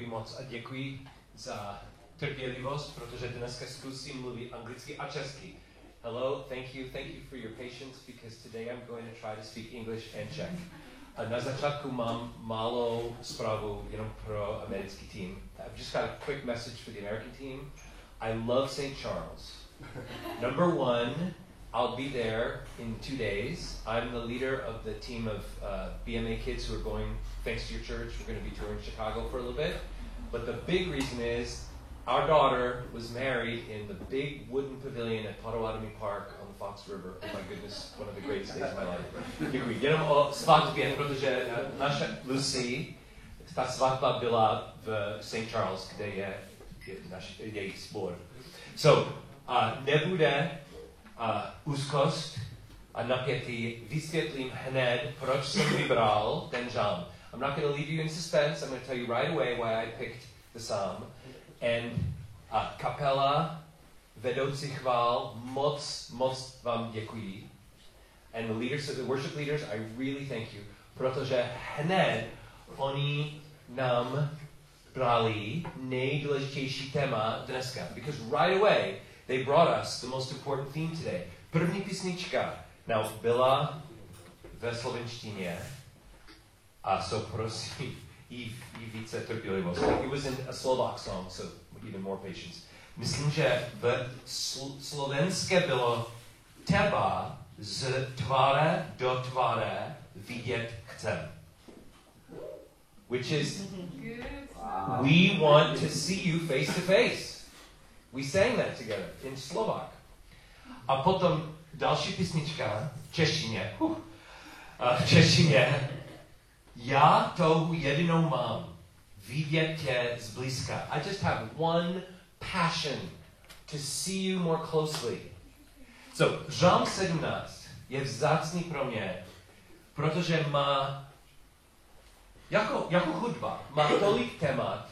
děkuji moc a děkuji za trpělivost, protože dneska zkusím mluvit anglicky a česky. Hello, thank you, thank you for your patience because today I'm going to try to speak English and Czech. A na začátku mám malou zprávu jenom pro americký team. I've just got a quick message for the American team. I love St. Charles. Number one, I'll be there in two days. I'm the leader of the team of uh, BMA kids who are going, thanks to your church, we're going to be touring Chicago for a little bit. But the big reason is our daughter was married in the big wooden pavilion at Potawatomi Park on the Fox River. Oh my goodness, one of the greatest days of my life. Děkuji. Jenom o svatbě, protože naše Lucy, ta svatba byla v St. Charles, kde je, je naš, jejich sbor. So, uh, nebude a úzkost a napětí, vysvětlím hned, proč jsem vybral ten žalm. I'm not going to leave you in suspense. I'm going to tell you right away why I picked the psalm. And uh, kapela, vedoucí chvál, moc, moc vám děkuji. And the leaders, the worship leaders, I really thank you. Protože hned oni nám brali nejdůležitější téma dneska. Because right away, they brought us the most important theme today. První písnička now, byla ve slovenštině a so prosím i, i více trpělivosti. It was in a Slovak song, so even more patience. Myslím, že v sl- slovenské bylo teba z tváře do tváře vidět chcem. Which is, we want to see you face to face. We sang that together in Slovak. A potom další písnička v češtině. Uh, v češtině. Já touhu jedinou mám. Vidět tě zblízka. I just have one passion to see you more closely. So, Žalm 17 je vzácný pro mě, protože má jako, jako hudba, má tolik témat,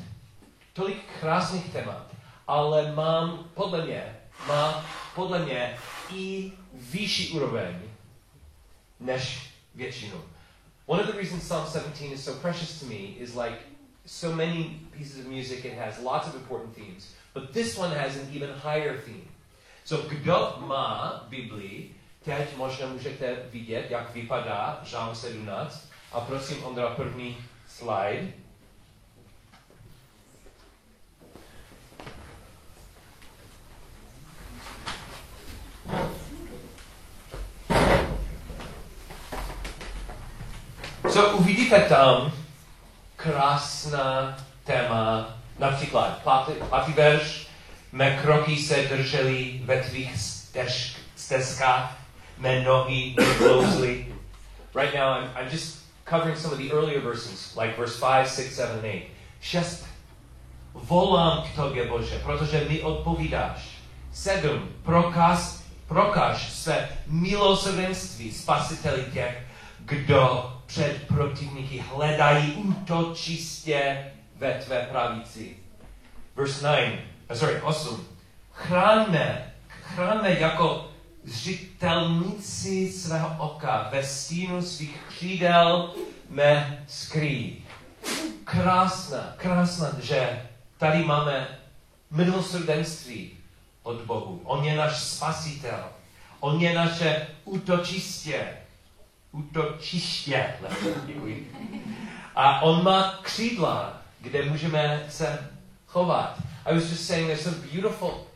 tolik krásných témat, ale mám, podle mě, má podle mě i vyšší úroveň než většinu. One of the reasons Psalm 17 is so precious to me is like so many pieces of music, it has lots of important themes, but this one has an even higher theme. So kdo má Biblii, teď možná můžete vidět, jak vypadá Žalm 17. A prosím, Ondra, první slide. So uvidíte tam krásná téma, například pátý, pátý verš, mé kroky se držely ve tvých stezkách, mé nohy neklouzly. Right now I'm, I'm just covering some of the earlier verses, like verse 5, 6, 7, and 8. Šest. Volám k tobě, Bože, protože mi odpovídáš. Sedm. Prokaz, prokáž své milosrdenství spasiteli těch, kdo před protivníky hledají útočistě ve tvé pravici. Verse 9, uh, sorry, 8. Chráňme, chráňme jako zřitelníci svého oka, ve stínu svých křídel mé skrý. Krásná, krásná, že tady máme milosrdenství od Bohu. On je náš spasitel. On je naše útočistě. Útočiště. A on má křídla, kde můžeme se chovat. I was just saying there's some beautiful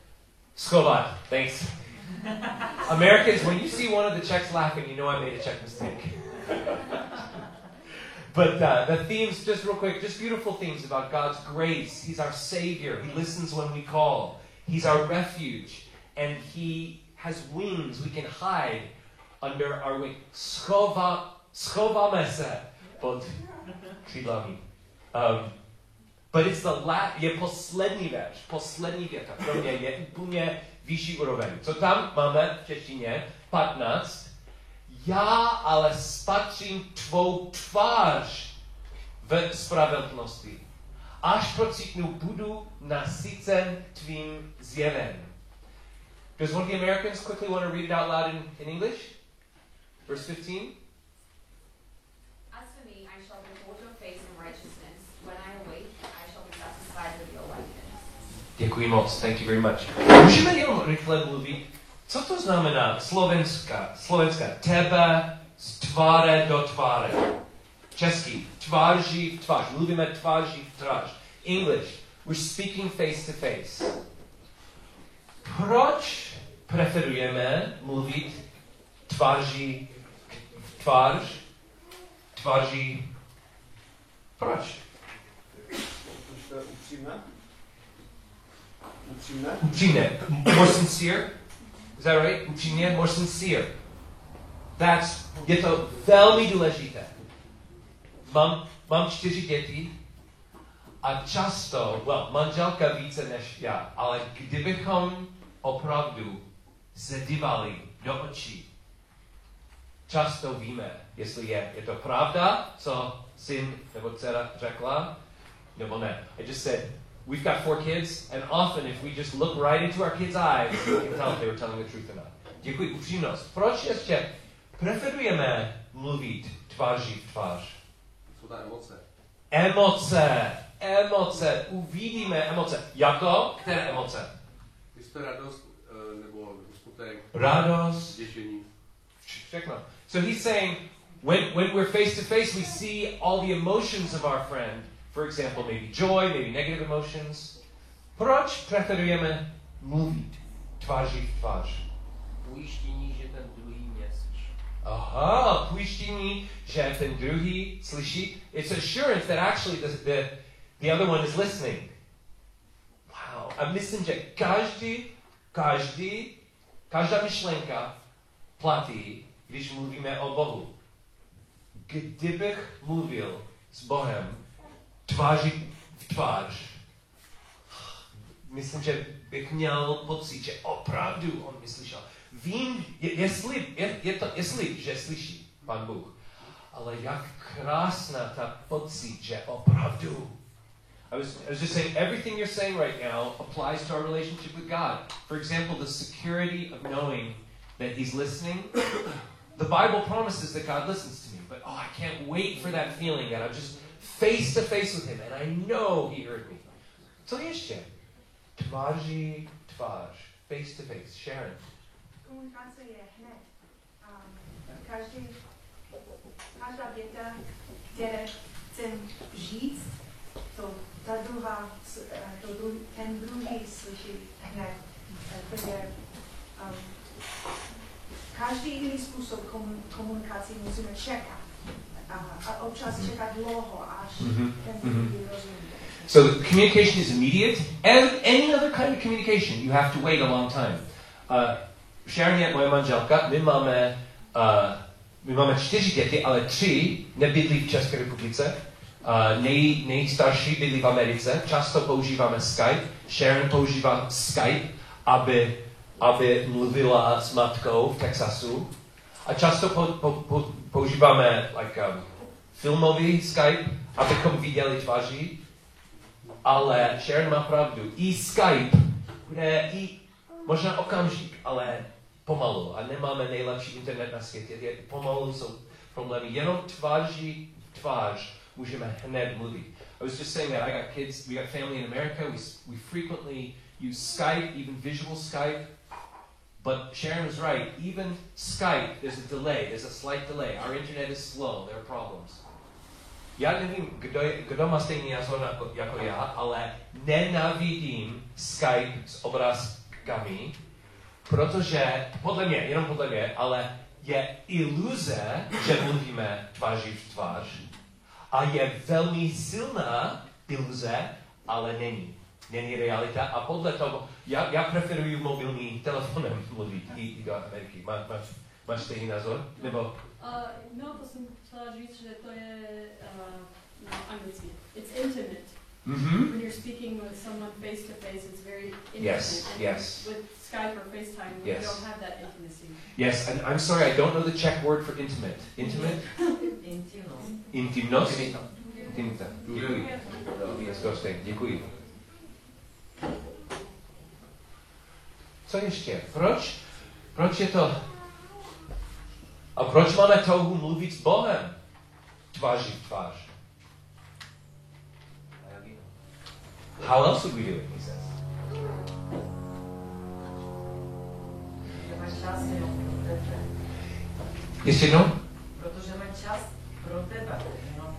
schovat. Thanks. Americans, when you see one of the Czechs laughing, you know I made a Czech mistake. but uh, the themes, just real quick, just beautiful themes about God's grace. He's our Savior. He listens when we call. He's our refuge. And He has wings we can hide under our wing. Schova, schováme se pod křídlami. Um, but it's the la, je poslední verš, poslední věta. Pro mě je úplně vyšší úroveň. Co tam máme v češtině? 15. Já ale spatřím tvou tvář ve spravedlnosti. Až procítnu, budu nasycen tvým zjevem. Does one of the Americans quickly want to read it out loud in, in English? Verse 15. As for me, I shall behold your face in righteousness. When I awake, I shall be satisfied with your likeness. Děkuji moc, thank you very much. Můžeme jenom rychle mluvit, co to znamená slovenská, slovenská, tebe z tváře do tváře. Český, tváří v tvář, mluvíme tváří v tvář. English, we're speaking face to face. Proč preferujeme mluvit tváří tvář, tváří proč? Upřímné. Upřímné. Upřímně. More sincere? Is that right? Upřímně, more sincere. That's, je to velmi důležité. Mám, mám čtyři děti a často, well, manželka více než já, ale kdybychom opravdu se dívali do očí, často víme, jestli je, je to pravda, co syn nebo dcera řekla, nebo ne. I just said, we've got four kids, and often if we just look right into our kids' eyes, we can tell if they were telling the truth or not. Děkuji, upřímnost. Proč ještě preferujeme mluvit tváří v tvář? Jsou ta emoce. Emoce, emoce, uvidíme emoce. Jako? Které emoce? Jestli to je radost eh, nebo smutek, Radost, těšení. všechno. So he's saying, when, when we're face to face, we see all the emotions of our friend. For example, maybe joy, maybe negative emotions. Proč preferujeme mluvit tváří v tvář? ujištění, že ten druhý mě. Aha, pojištění, že ten druhý slyší. It's assurance that actually the, the, the other one is listening. Wow. A myslím, že každý, každý, každá myšlenka platí, když mluvíme o Bohu. Kdybych mluvil s Bohem tváří v tvář, myslím, že bych měl pocit, že opravdu on mi slyšel. Vím, je, jestli, je, je to, jestli, že slyší Pan Bůh, ale jak krásná ta pocit, že opravdu. I was, I was just saying, everything you're saying right now applies to our relationship with God. For example, the security of knowing that He's listening. The Bible promises that God listens to me, but oh, I can't wait for that feeling that I'm just face to face with Him and I know He heard me. Co ještě? Tváří tvář, face to face. Sharon. To um, každý jiný způsob komun, komunikace musíme čekat. A, občas čekat dlouho, až Mhm, ten mhm. rozumí. So the communication is immediate. And any other kind of communication, you have to wait a long time. Uh, Sharon je moje manželka, my máme, uh, my máme čtyři děti, ale tři nebydlí v České republice. Uh, nej, nejstarší bydlí v Americe. Často používáme Skype. Sharon používá Skype, aby, aby mluvila s matkou v Texasu. A často po, po, po, používáme like, um, filmový Skype, abychom viděli tváří. Ale Sharon má pravdu. I Skype bude i možná okamžik, ale pomalu. A nemáme nejlepší internet na světě. Je, pomalu jsou problémy. Jenom tváří tvář můžeme hned mluvit. I was just saying that I got kids, we got family in America. We, we frequently use Skype, even visual Skype. But Sharon was right. Even Skype, there's a delay. There's a slight delay. Our internet is slow. There are problems. Já nevím, kdo, kdo má stejný názor jako, jako já, ale nenávidím Skype s obrázkami, protože, podle mě, jenom podle mě, ale je iluze, že mluvíme tváří v tvář a je velmi silná iluze, ale není. Není realita a podle toho, já, já preferuji mobilní telefonem mluvit i, i do Ameriky. Má, máš, máš stejný názor? Nebo Uh, no, to jsem chtěla říct, že to je uh, no, anglicky. It's intimate. Mhm. When you're speaking with someone face to face, it's very intimate. Yes, And yes. With Skype or FaceTime, we Yes. don't have that intimacy. Yes, and I'm sorry, I don't know the Czech word for intimate. Intimate? Intimnost? Intimita. Děkuji. Skoroste, děkuji. Co ještě? Proč? Proč je to? A proč máme touhu mluvit s Bohem? Tváří tvář. How else would we do it, he says. Yes, you know?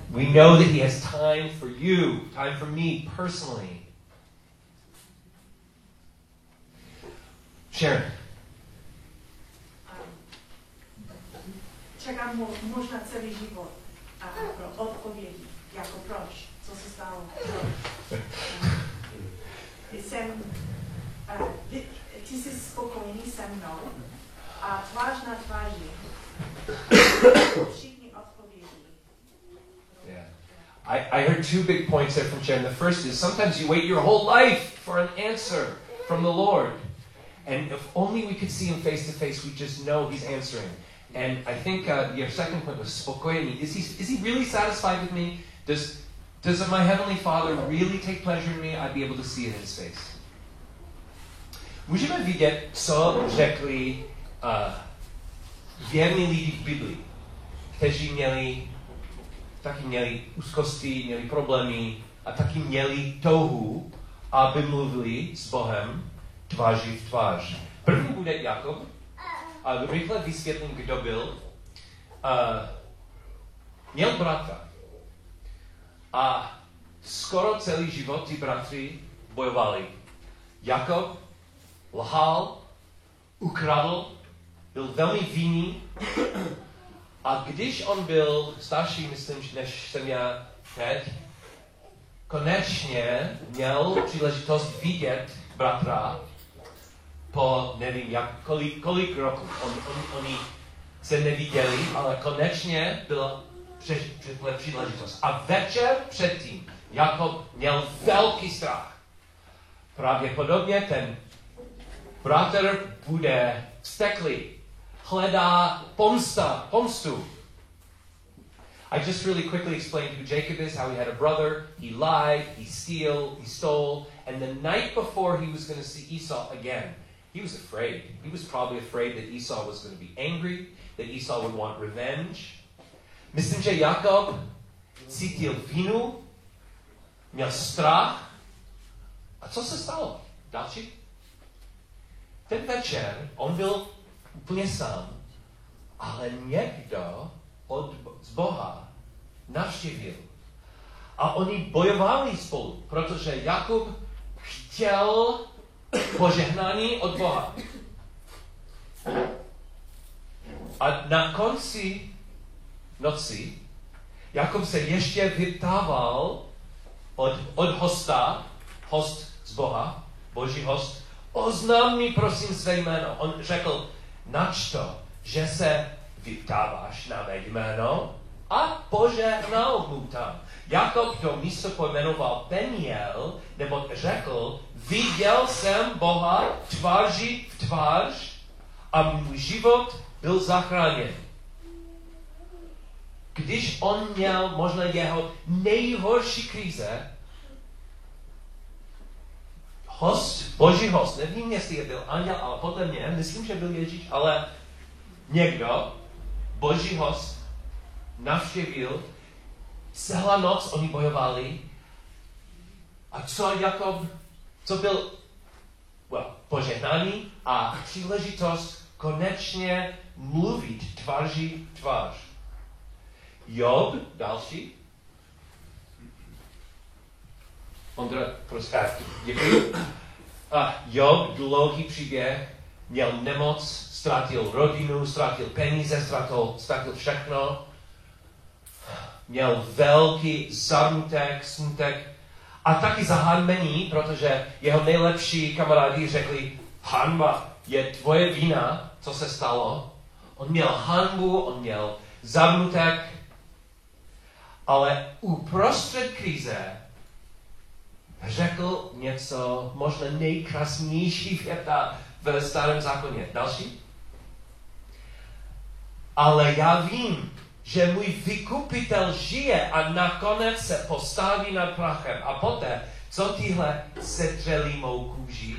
We know that he has time for you, time for me personally. Sharon. Čekám mo, možná celý život a pro jako co se stalo, proč. Jsem, ty, ty jsi spokojený se mnou a na. Yeah. I, I heard two big points there from Sharon. The first is sometimes you wait your whole life for an answer from the Lord. And if only we could see Him face to face, we just know He's answering. And I think uh, your second point was spokojení. Is he, is he really satisfied with me? Does, does my Heavenly Father really take pleasure in me? I'd be able to see it in His face. Můžeme vidět, co řekli uh, věrní lidi v Biblii, kteří měli taky měli úzkosti, měli problémy a taky měli touhu, aby mluvili s Bohem tváří v tvář. První bude Jakob a rychle vysvětlím, kdo byl. Uh, měl bratra a skoro celý život ty bratři bojovali. Jakob lhal, ukradl, byl velmi vinný a když on byl starší, myslím, než jsem já teď, konečně měl příležitost vidět bratra po nevím jak, kolik, kolik roků. On, on, oni se neviděli, ale konečně byla příležitost. A večer předtím Jakob měl velký strach. Pravděpodobně ten bratr bude vzteklý, hledá pomsta, pomstu. I just really quickly explained who Jacob is, how he had a brother, he lied, he steal, he stole, and the night before he was going to see Esau again, he was afraid. He was probably afraid that Esau was going to be angry, that Esau would want revenge. Myslím, Jakob cítil vinu, měl strach. A co se stalo? Další? Ten večer on byl úplně sám, ale někdo od z Boha navštívil. A oni bojovali spolu, protože Jakub chtěl požehnání od Boha. A na konci noci Jakub se ještě vyptával od, od hosta, host z Boha, boží host, oznám mi prosím své jméno. On řekl, nač to, že se vyptáváš na mé jméno a požehnal mu tam. Jakob to místo pojmenoval Peniel, nebo řekl, viděl jsem Boha tváří v tvář a můj život byl zachráněn. Když on měl možná jeho nejhorší krize, host, boží host, nevím, jestli byl anděl, ale podle mě, myslím, že byl Ježíš, ale někdo, boží host, navštěvil, celá noc oni bojovali a co Jakob, co byl well, požehnání a příležitost konečně mluvit tváří tvář. Job, další. Ondra, prosím, děkuji. A Job, dlouhý příběh, měl nemoc, ztratil rodinu, ztratil peníze, ztratil, ztratil všechno. Měl velký zarutek, smutek a taky zahanbení, protože jeho nejlepší kamarádi řekli, hanba je tvoje vina, co se stalo. On měl hanbu, on měl zarutek, ale uprostřed krize řekl něco možná nejkrásnější věta v starém zákoně. Další? Ale já vím, že můj vykupitel žije a nakonec se postaví nad prachem. A poté, co tyhle sedřeli mou kůži,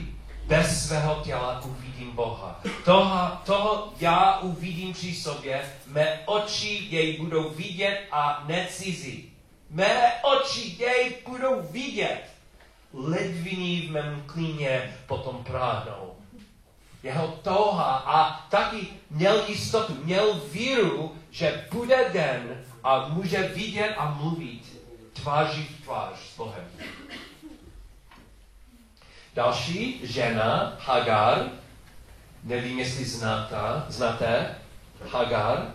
bez svého těla uvidím Boha. Toho, toho já uvidím při sobě, mé oči jej budou vidět a necizí. Mé oči jej budou vidět. Ledviny v mém klíně potom práhnou. jeho touha a taky měl jistotu, měl víru, že bude den a může vidět a mluvit tváří v tvář s Bohem. Další žena, Hagar, nevím, jestli znáte, znáte Hagar,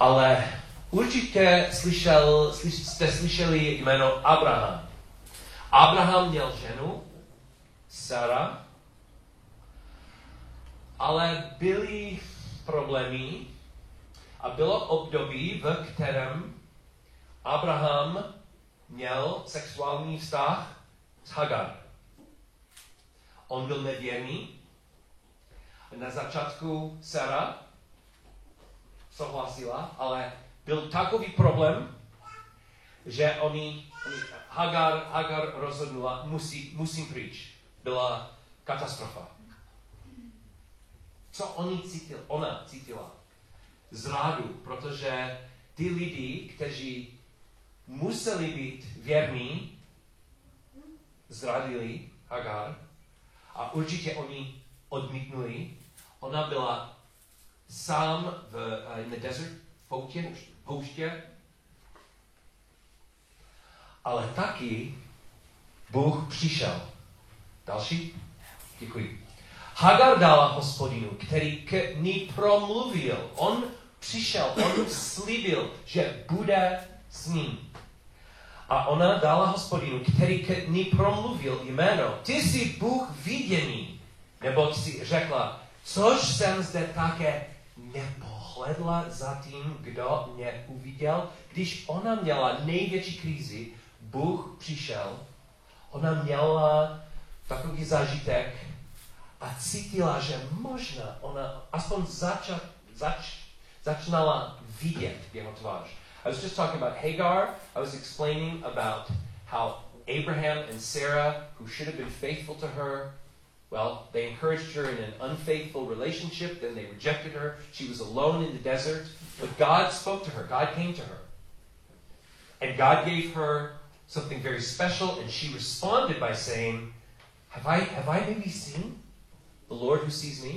ale určitě slyšel, slyš, jste slyšeli jméno Abraham. Abraham měl ženu, Sara, ale byly problémy a bylo období, v kterém Abraham měl sexuální vztah s Hagar. On byl nevěrný. Na začátku Sara souhlasila, ale byl takový problém, že oni, oni Hagar, Hagar rozhodnula, musí, musím pryč. Byla katastrofa. Co oni cítil, ona cítila? Zrádu, protože ty lidi, kteří museli být věrní, zradili Hagar a určitě oni odmítnuli. Ona byla sám v, uh, in the desert, v poutě, pouště, ale taky Bůh přišel. Další? Děkuji. Hagar dala hospodinu, který k ní promluvil. On přišel, on slíbil, že bude s ním. A ona dala hospodinu, který k ní promluvil jméno. Ty jsi Bůh viděný. Nebo si řekla, což jsem zde také nepohledla za tím, kdo mě uviděl. Když ona měla největší krizi, Bůh přišel, ona měla takový zážitek a cítila, že možná ona aspoň zača, zač, začnala vidět jeho tvář. I was just talking about Hagar. I was explaining about how Abraham and Sarah, who should have been faithful to her, well, they encouraged her in an unfaithful relationship, then they rejected her. She was alone in the desert. But God spoke to her, God came to her. And God gave her something very special, and she responded by saying, Have I, have I maybe seen the Lord who sees me?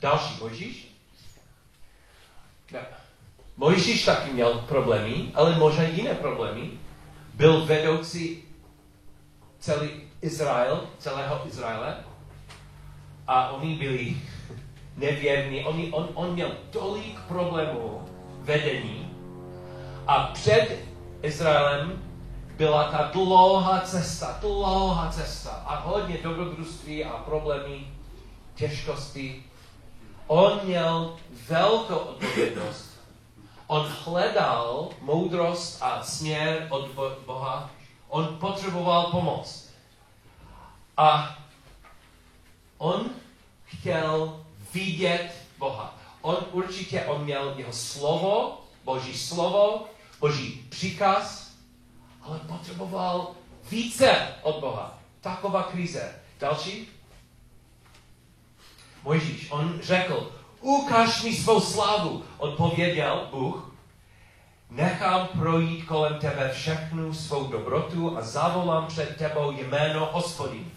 Další, Mojžíš? Mojžíš taky měl problémy, ale možná jiné problémy. Byl vedoucí celý Izrael, celého Izraele a oni byli nevěrní. Oni, on, on měl tolik problémů vedení a před Izraelem byla ta dlouhá cesta, dlouhá cesta a hodně dobrodružství a problémy, těžkosti. On měl velkou odpovědnost. On hledal moudrost a směr od Boha. On potřeboval pomoc. A on chtěl vidět Boha. On určitě, on měl jeho slovo, Boží slovo, Boží příkaz, ale potřeboval více od Boha. Taková krize. Další? Mojžíš, on řekl, ukaž mi svou slávu, odpověděl Bůh. Nechám projít kolem tebe všechnu svou dobrotu a zavolám před tebou jméno hospodin.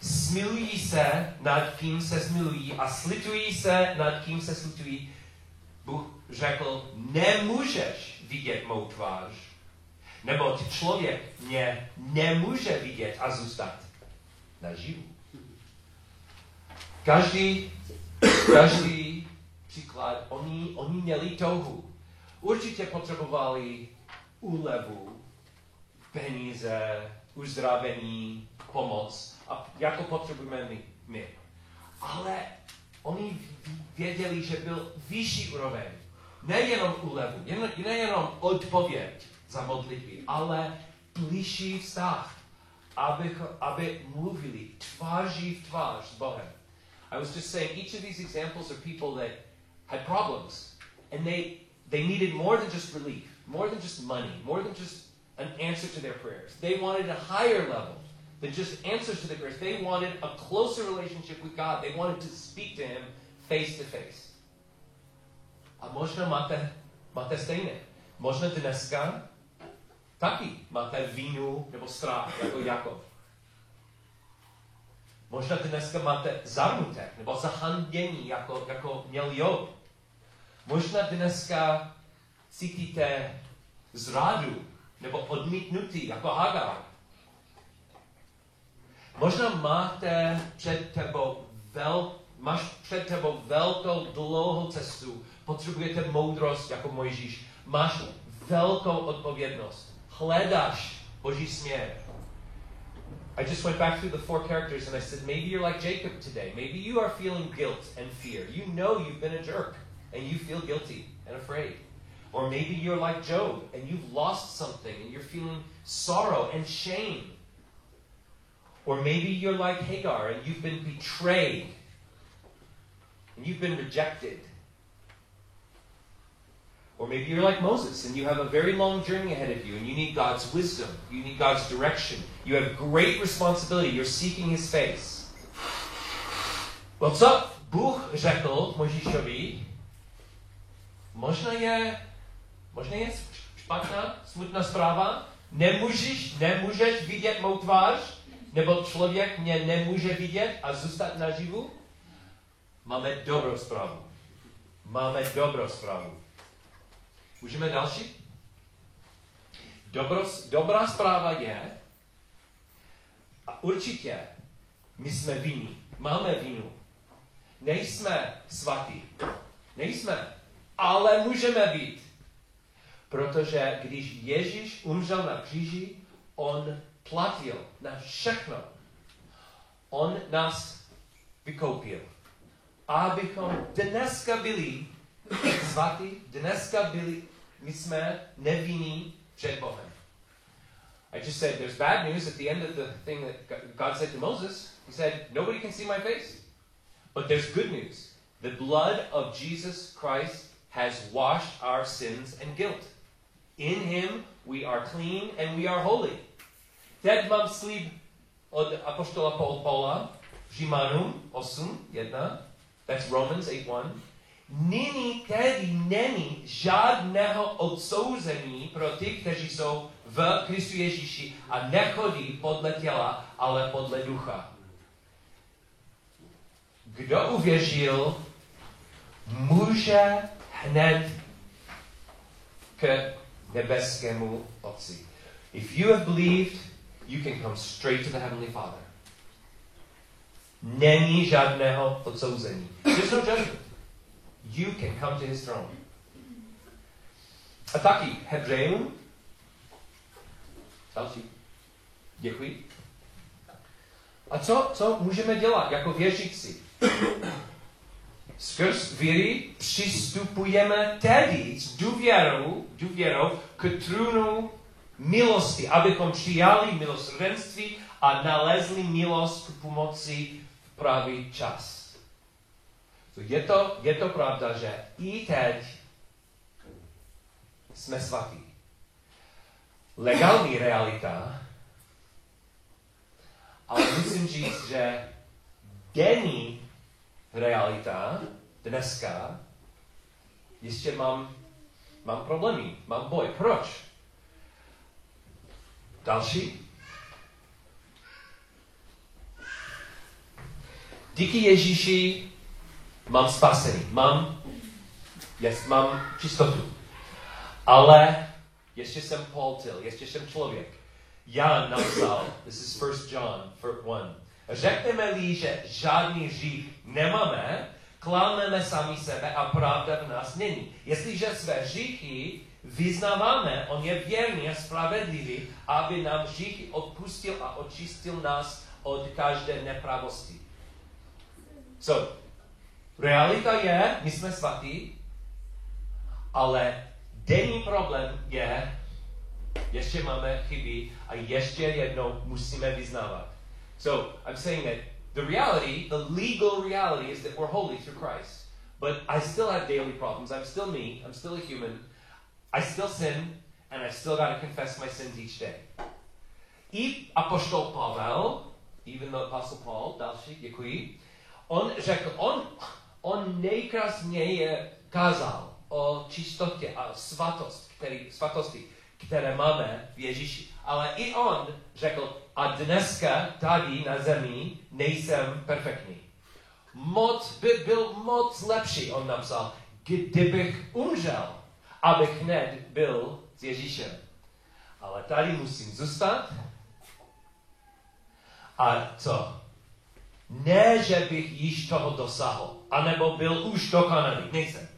Smilují se, nad kým se smilují a slitují se, nad kým se slitují. Bůh řekl, nemůžeš vidět mou tvář, nebo člověk mě nemůže vidět a zůstat naživu. Každý, každý příklad, oni, oni měli touhu. Určitě potřebovali úlevu, peníze, uzdravení, pomoc, a jako potřebujeme my. my. Ale oni věděli, že byl vyšší úroveň. Nejenom úlevu, nejenom odpověď za modlitby, ale blížší vztah, aby, aby mluvili tváří v tvář s Bohem. I was just saying, each of these examples are people that had problems, and they, they needed more than just relief, more than just money, more than just an answer to their prayers. They wanted a higher level than just answers to the prayers. They wanted a closer relationship with God. They wanted to speak to Him face to face. A možná máte, máte stejné. Možná dneska taky máte vínu nebo strach, jako Jakob. Možná dneska máte zarmutek nebo zahandění, jako, jako měl Job. Možná dneska cítíte zrádu nebo odmítnutý, jako Hagar. Možná máte před tebou vel, máš před tebou velkou dlouhou cestu, potřebujete moudrost jako Mojžíš, máš velkou odpovědnost, hledáš Boží směr. I just went back through the four characters and I said, maybe you're like Jacob today. Maybe you are feeling guilt and fear. You know you've been a jerk and you feel guilty and afraid. Or maybe you're like Job and you've lost something and you're feeling sorrow and shame. Or maybe you're like Hagar and you've been betrayed and you've been rejected. Or maybe you're like Moses and you have a very long journey ahead of you and you need God's wisdom, you need God's direction. You have great responsibility, you're seeking His face. Well, co Bůh řekl Možíšovi, možná je, možná je špatná, smutná zpráva, nemůžeš, nemůžeš vidět mou tvář, nebo člověk mě nemůže vidět a zůstat naživu? Máme dobrou zprávu. Máme dobrou zprávu. Můžeme další? Dobro, dobrá zpráva je, a určitě my jsme vinní, máme vinu. Nejsme svatí, nejsme, ale můžeme být. Protože když Ježíš umřel na kříži, on platil na všechno. On nás vykoupil. Abychom dneska byli svatí, dneska byli, my jsme nevinní před Bohem. I just said there's bad news at the end of the thing that God said to Moses. He said, Nobody can see my face. But there's good news. The blood of Jesus Christ has washed our sins and guilt. In him we are clean and we are holy. Teď mám slib od apoštola Paula, Římanům 8, 1. That's Romans 8, 1. Nyní tedy není žádného odsouzení pro ty, kteří jsou v Kristu Ježíši a nechodí podle těla, ale podle ducha. Kdo uvěřil, může hned k nebeskému Otci. If you have believed, you can come straight to the Heavenly Father. Není žádného odsouzení. There's no judgment. You can come to his throne. A taky Hebrejům. Další. Děkuji. A co, co můžeme dělat jako věřící? Skrz víry přistupujeme tedy s důvěrou, důvěrou k trůnu milosti, abychom přijali milosrdenství a nalezli milost k pomoci v pravý čas. Je, to, je to pravda, že i teď jsme svatí. Legální realita, ale musím říct, že denní realita dneska ještě mám, mám problémy, mám boj. Proč? Další. Díky Ježíši mám spasení, mám, yes, mám čistotu. Ale ještě jsem Paul Till, ještě jsem člověk. Jan napsal, this is 1 John 1. Řekneme-li, že žádný hřích nemáme, klameme sami sebe a pravda v nás není. Jestliže své hříchy vyznáváme, on je věrný a spravedlivý, aby nám hříchy odpustil a očistil nás od každé nepravosti. So, realita je, my jsme svatí, ale denní problém je, ještě máme chyby a ještě jednou musíme vyznávat. So I'm saying that the reality, the legal reality, is that we're holy through Christ. But I still have daily problems. I'm still me. I'm still a human. I still sin, and I've still got to confess my sins each day. I apoštol Pavel, even the apostle Paul, další, děkuji, on řekl, on, on nejkrásněji kázal o čistotě a svatost, který, svatosti, které máme v Ježíši. Ale i on řekl, a dneska tady na zemi nejsem perfektní. Moc by byl moc lepší, on napsal, kdybych umřel, abych hned byl s Ježíšem. Ale tady musím zůstat. A co? Ne, že bych již toho dosáhl, anebo byl už dokonalý. Nejsem.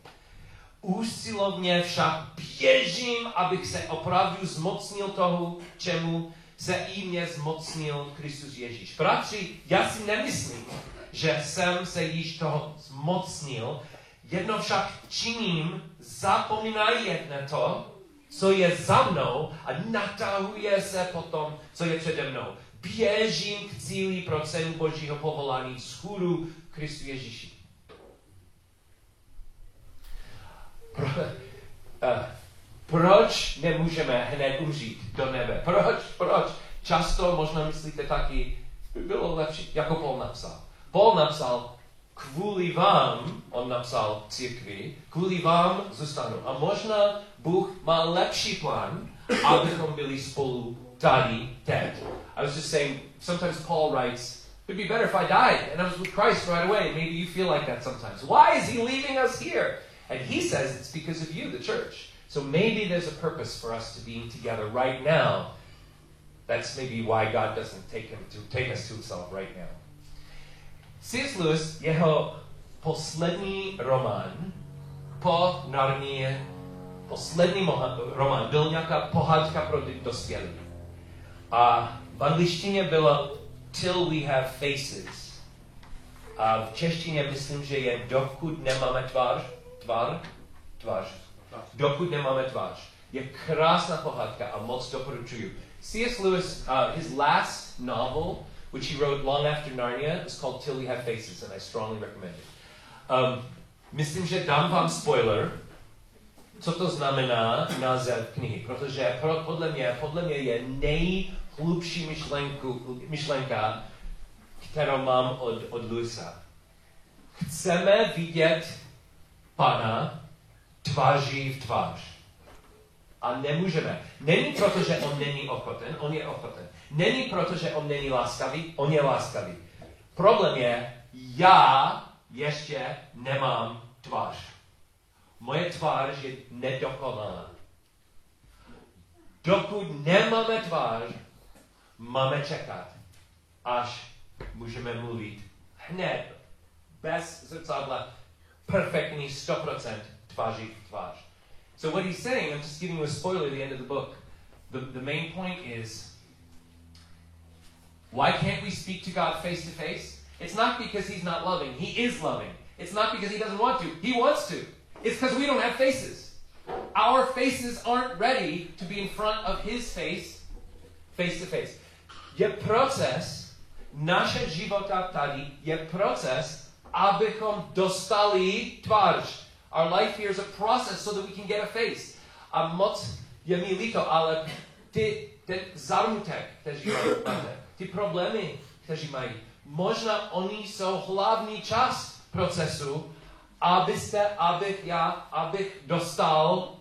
Úsilovně však běžím, abych se opravdu zmocnil toho, čemu se i mě zmocnil Kristus Ježíš. Bratři, já si nemyslím, že jsem se již toho zmocnil, jedno však činím, zapomínají na to, co je za mnou a natahuje se potom, co je přede mnou. Běžím k cíli pro cenu Božího povolání schůdu Kristu Ježíši. Pro, uh, proč nemůžeme hned umřít do nebe? Proč? Proč? Často možná myslíte taky, by bylo lepší, jako Paul napsal. Paul napsal, kvůli vám, on napsal církvi, kvůli vám zůstanu. A možná Bůh má lepší plán, abychom byli spolu tady, teď. I was just saying, sometimes Paul writes, it'd be better if I died and I was with Christ right away. Maybe you feel like that sometimes. Why is he leaving us here? And he says it's because of you, the church. So maybe there's a purpose for us to being together right now. That's maybe why God doesn't take him to take us to himself right now. C.S. Lewis, jeho poslední román po Narnie, poslední román, byl nějaká pohádka pro dospělí. A v angličtině bylo Till we have faces. A v češtině myslím, že je dokud nemáme tvář, tvar, tvář. Dokud nemáme tvář. Je krásná pohádka a moc doporučuju. C.S. Lewis, uh, his last novel, which he wrote long after Narnia, is called Till We Have Faces, and I strongly recommend it. Um, myslím, že dám vám spoiler, co to znamená název knihy, protože pro, podle, mě, podle mě je nejhlubší myšlenku, myšlenka, kterou mám od, od Lewisa. Chceme vidět Pana tváří v tvář. A nemůžeme. Není proto, že on není ochoten, on je ochoten. Není proto, že on není láskavý, on je láskavý. Problém je, já ještě nemám tvář. Moje tvář je nedokonalá. Dokud nemáme tvář, máme čekat, až můžeme mluvit hned, bez zrcadla, perfektní 100% tváří v tvář. So what he's saying, I'm just giving you a spoiler at the end of the book. The, the main point is, why can't we speak to God face to face? It's not because he's not loving. He is loving. It's not because he doesn't want to. He wants to. It's because we don't have faces. Our faces aren't ready to be in front of his face, face to face. Je proces, naše života tady je proces, abychom dostali tvář. Our life here is a process so that we can get a face. A moc je mi líto, ale ty, ten zarmutek, kteří máte, ty problémy, kteří mají, možná oni jsou hlavní část procesu, abyste, abych já, abych dostal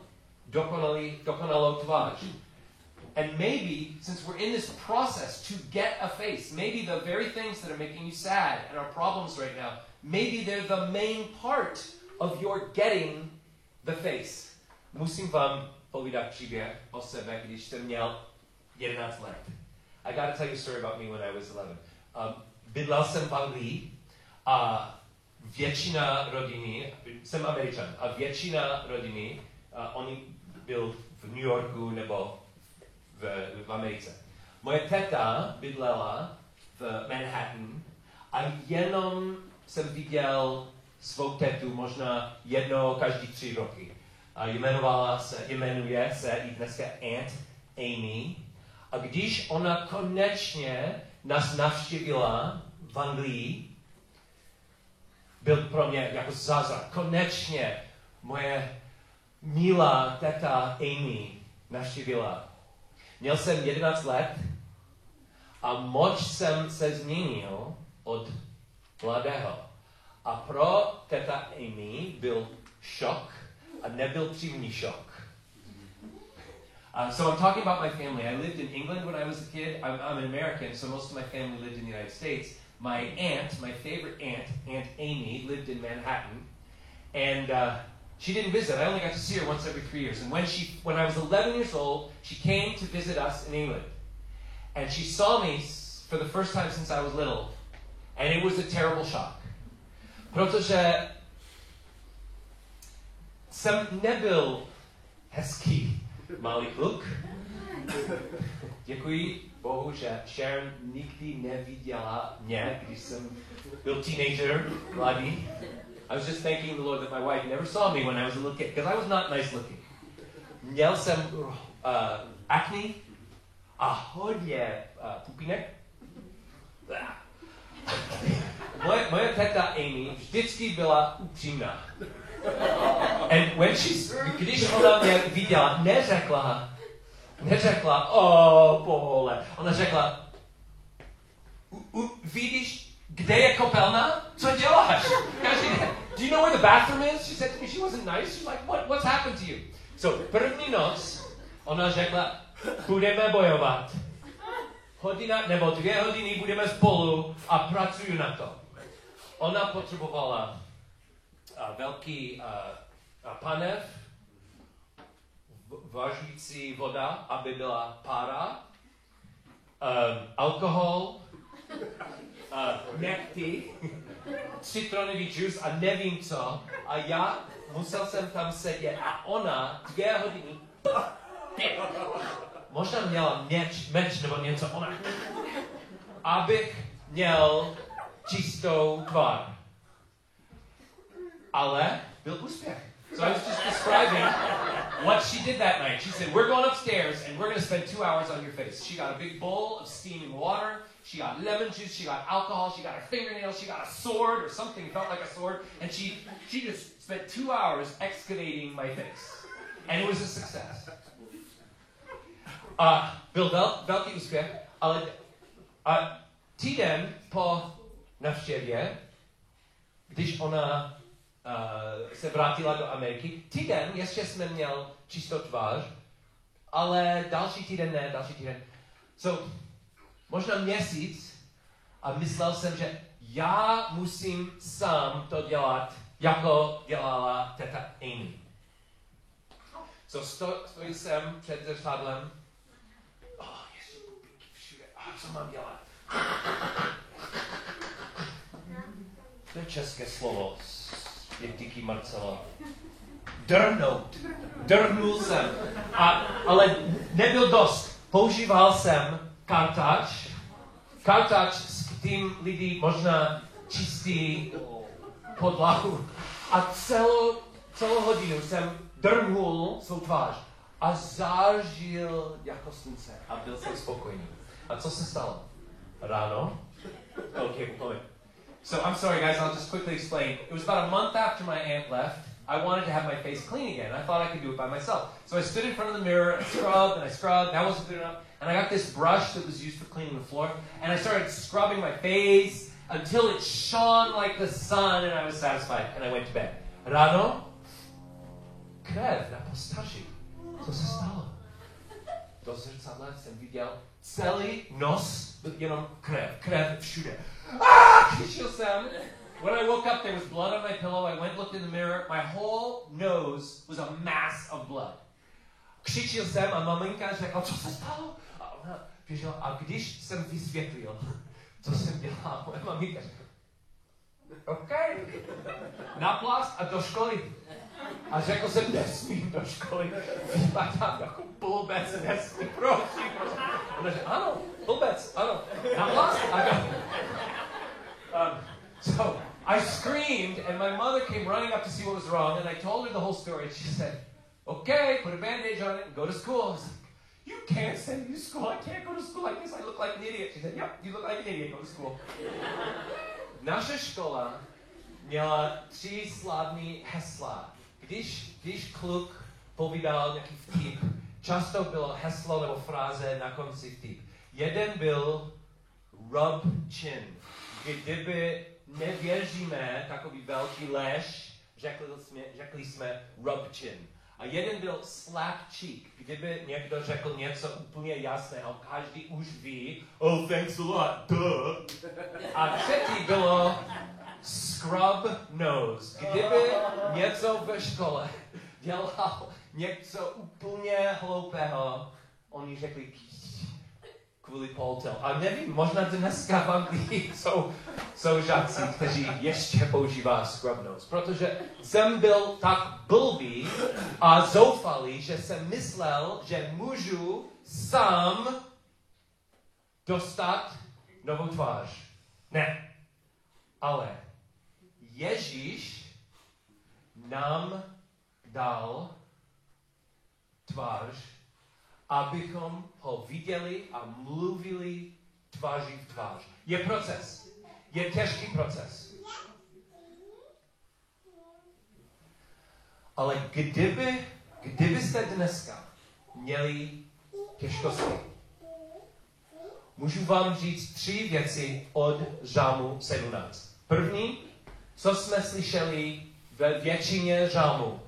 dokonalý, dokonalou tvář. And maybe, since we're in this process to get a face, maybe the very things that are making you sad and our problems right now, maybe they're the main part of your getting the face. Musím vám povídat příběh o sebe, když jsem měl 11 let. I gotta tell you a story about me when I was 11. Um, bydlel jsem v Anglii a většina rodiny, jsem američan, a většina rodiny, uh, oni byl v New Yorku nebo v, v Americe. Moje teta bydlela v Manhattan a jenom jsem viděl svou tetu možná jedno každý tři roky. A jmenovala se, jmenuje se i dneska Aunt Amy. A když ona konečně nás navštívila v Anglii, byl pro mě jako zázrak. Konečně moje milá teta Amy navštívila. Měl jsem 11 let a moc jsem se změnil od mladého. A pro teta Amy byl šok a nebyl šok. Uh, so I'm talking about my family. I lived in England when I was a kid. I'm, I'm an American, so most of my family lived in the United States. My aunt, my favorite aunt, Aunt Amy, lived in Manhattan, and uh, she didn't visit. I only got to see her once every three years. And when she, when I was 11 years old, she came to visit us in England, and she saw me for the first time since I was little, and it was a terrible shock. Protože jsem nebyl hezký malý kluk. Děkuji Bohu, že Sharon nikdy neviděla mě, když jsem byl teenager, mladý. I was just thanking the Lord that my wife never saw me when I was a little kid, because I was not nice looking. Měl jsem uh, acne a hodně uh, pupínek. Moje, moje teta Amy vždycky byla upřímná. And when she, když ona mě viděla, neřekla, neřekla, o, pole. Ona řekla, "U- u- vidíš, kde je kopelna? Co děláš? Každý den. Do you know where the bathroom is? She said to me, she wasn't nice. She's like, what, what's happened to you? So, první noc, ona řekla, budeme bojovat. Hodina nebo dvě hodiny budeme spolu a pracuju na to. Ona potřebovala uh, velký uh, uh, panev, v- važující voda, aby byla pára, um, alkohol, uh, nechty, citronový džus a nevím co. A já musel jsem tam sedět a ona dvě hodiny možná meč, meč nebo něco, ona, abych měl čistou tvar. Ale byl úspěch. So I was just describing what she did that night. She said, We're going upstairs and we're going to spend two hours on your face. She got a big bowl of steaming water. She got lemon juice. She got alcohol. She got her fingernails. She got a sword or something felt like a sword. And she, she just spent two hours excavating my face. And it was a success. A byl vel, velký úspěch, ale a týden po navštěvě, když ona uh, se vrátila do Ameriky, týden ještě jsme měl čistou tvář, ale další týden ne, další týden. So, možná měsíc a myslel jsem, že já musím sám to dělat, jako dělala teta Amy. So, sto, stojí jsem před zrcadlem Oh, ježiš, pupíky všude. A co mám dělat? To je české slovo. Je díky Marcela. Drhnout. Drhnul jsem. A, ale nebyl dost. Používal jsem kartač. Kartač, s kterým lidi možná čistí podlahu. A celou, celou hodinu jsem drhnul svou tvář a zářil jako slunce a byl jsem spokojený. A co se stalo? Ráno? Okay. So I'm sorry, guys. I'll just quickly explain. It was about a month after my aunt left. I wanted to have my face clean again. I thought I could do it by myself. So I stood in front of the mirror, I scrubbed and I scrubbed. That wasn't good enough. And I got this brush that was used for cleaning the floor, and I started scrubbing my face until it shone like the sun, and I was satisfied. And I went to bed. Ráno? Krev na postaži. Co se stalo? Do zrcadla jsem viděl celý nos, byl jenom krev, krev všude. Ah! Křičil jsem. When I woke up, there was blood on my pillow. I went, looked in the mirror. My whole nose was a mass of blood. Křičil jsem a maminka řekla, co se stalo? A ona běžela. A když jsem vysvětlil, co jsem dělal, moje maminka řekla, OK, na plast a do školy. A řekl jsem, nesmím do školy. Vypadám jako blbec, nesmím, prosím, prosím. Ona řekla, ano, blbec, ano, na plast a do... Um, so I screamed, and my mother came running up to see what was wrong, and I told her the whole story. And she said, "Okay, put a bandage on it and go to school." I was like, "You can't send me to school. I can't go to school like this. I look like an idiot." She said, "Yep, you look like an idiot. Go to school." Naše škola měla tři slavní hesla. Když, když kluk povídal nějaký vtip, často bylo heslo nebo fráze na konci vtip. Jeden byl rub chin. Kdyby nevěříme takový velký lež, řekli jsme, řekli jsme rub chin. A jeden byl slap cheek. Kdyby někdo řekl něco úplně jasného, každý už ví, oh thanks a lot, duh. A třetí bylo scrub nose. Kdyby něco ve škole dělal něco úplně hloupého, oni řekli kvůli poltel. A nevím, možná dneska v Anglii jsou, jsou žáci, kteří ještě používá scrub nose, protože jsem byl tak blbý a zoufalý, že jsem myslel, že můžu sám dostat novou tvář. Ne. Ale Ježíš nám dal tvář, abychom ho viděli a mluvili tváří v tvář. Je proces. Je těžký proces. Ale kdyby, kdybyste dneska měli těžkosti, můžu vám říct tři věci od Žámu 17. První, co jsme slyšeli ve většině Žámu.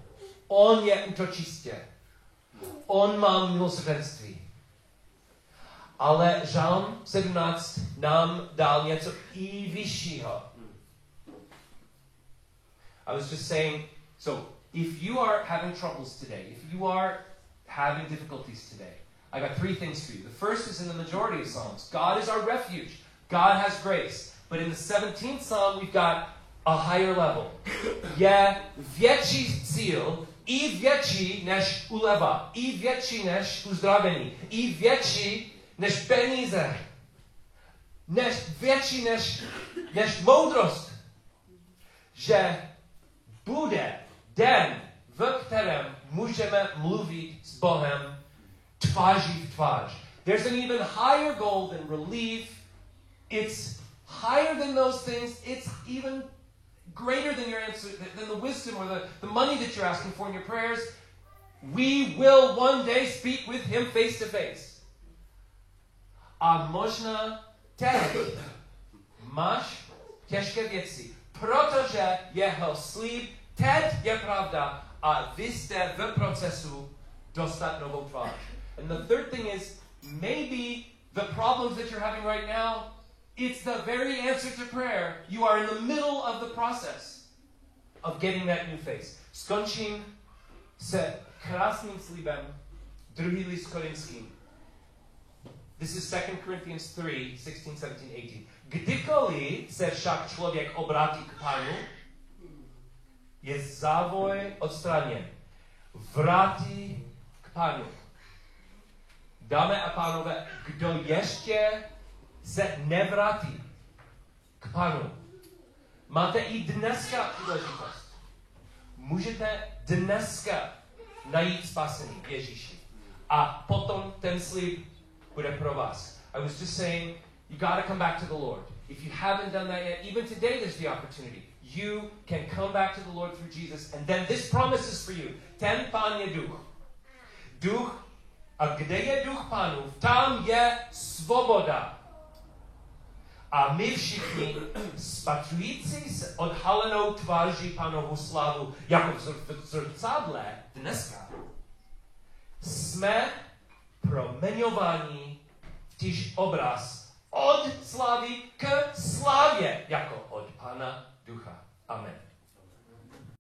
On je útočistě. On má milosrdenství. Ale Žálm 17 nám dal něco i vyššího. I was just saying, so if you are having troubles today, if you are having difficulties today, I got three things for you. The first is in the majority of Psalms God is our refuge, God has grace. But in the 17th Psalm, we've got a higher level. Je větší cíl, i větší než uleva, i větší než uzdravení, i větší než peníze, než větší než, než moudrost. Že bude den, v kterém můžeme mluvit s Bohem tváří v tvář. There's an even higher goal than relief. It's higher than those things. It's even greater than your answer, than the wisdom or the, the money that you're asking for in your prayers. We will one day speak with him face to face. A teď máš těžké věci, protože jeho slib teď je pravda a vy jste v procesu dostat novou tvář. And the third thing is, maybe the problems that you're having right now It's the very answer to prayer. You are in the middle of the process of getting that new face. Skončím se krásným slibem, druhý list Korinským. This is 2 Corinthians 3, 16, 17, 18. Kdykoliv se však člověk obrátí k Pánu, je závoj odstraněn. Vrátí k Pánu. Dámy a pánové, kdo ještě se nevrátí k Panu. Máte i dneska příležitost. Můžete dneska najít spasení Ježíši. A potom ten slib bude pro vás. I was just saying, you got to come back to the Lord. If you haven't done that yet, even today there's the opportunity. You can come back to the Lord through Jesus, and then this promise is for you. Ten pán duch. Duch, a kde je duch pánu, tam je svoboda. A my všichni, spatřující se odhalenou tváří panovu slavu, jako v zrcadle dneska, jsme proměňováni v týž obraz od slávy k slávě, jako od Pana Ducha. Amen.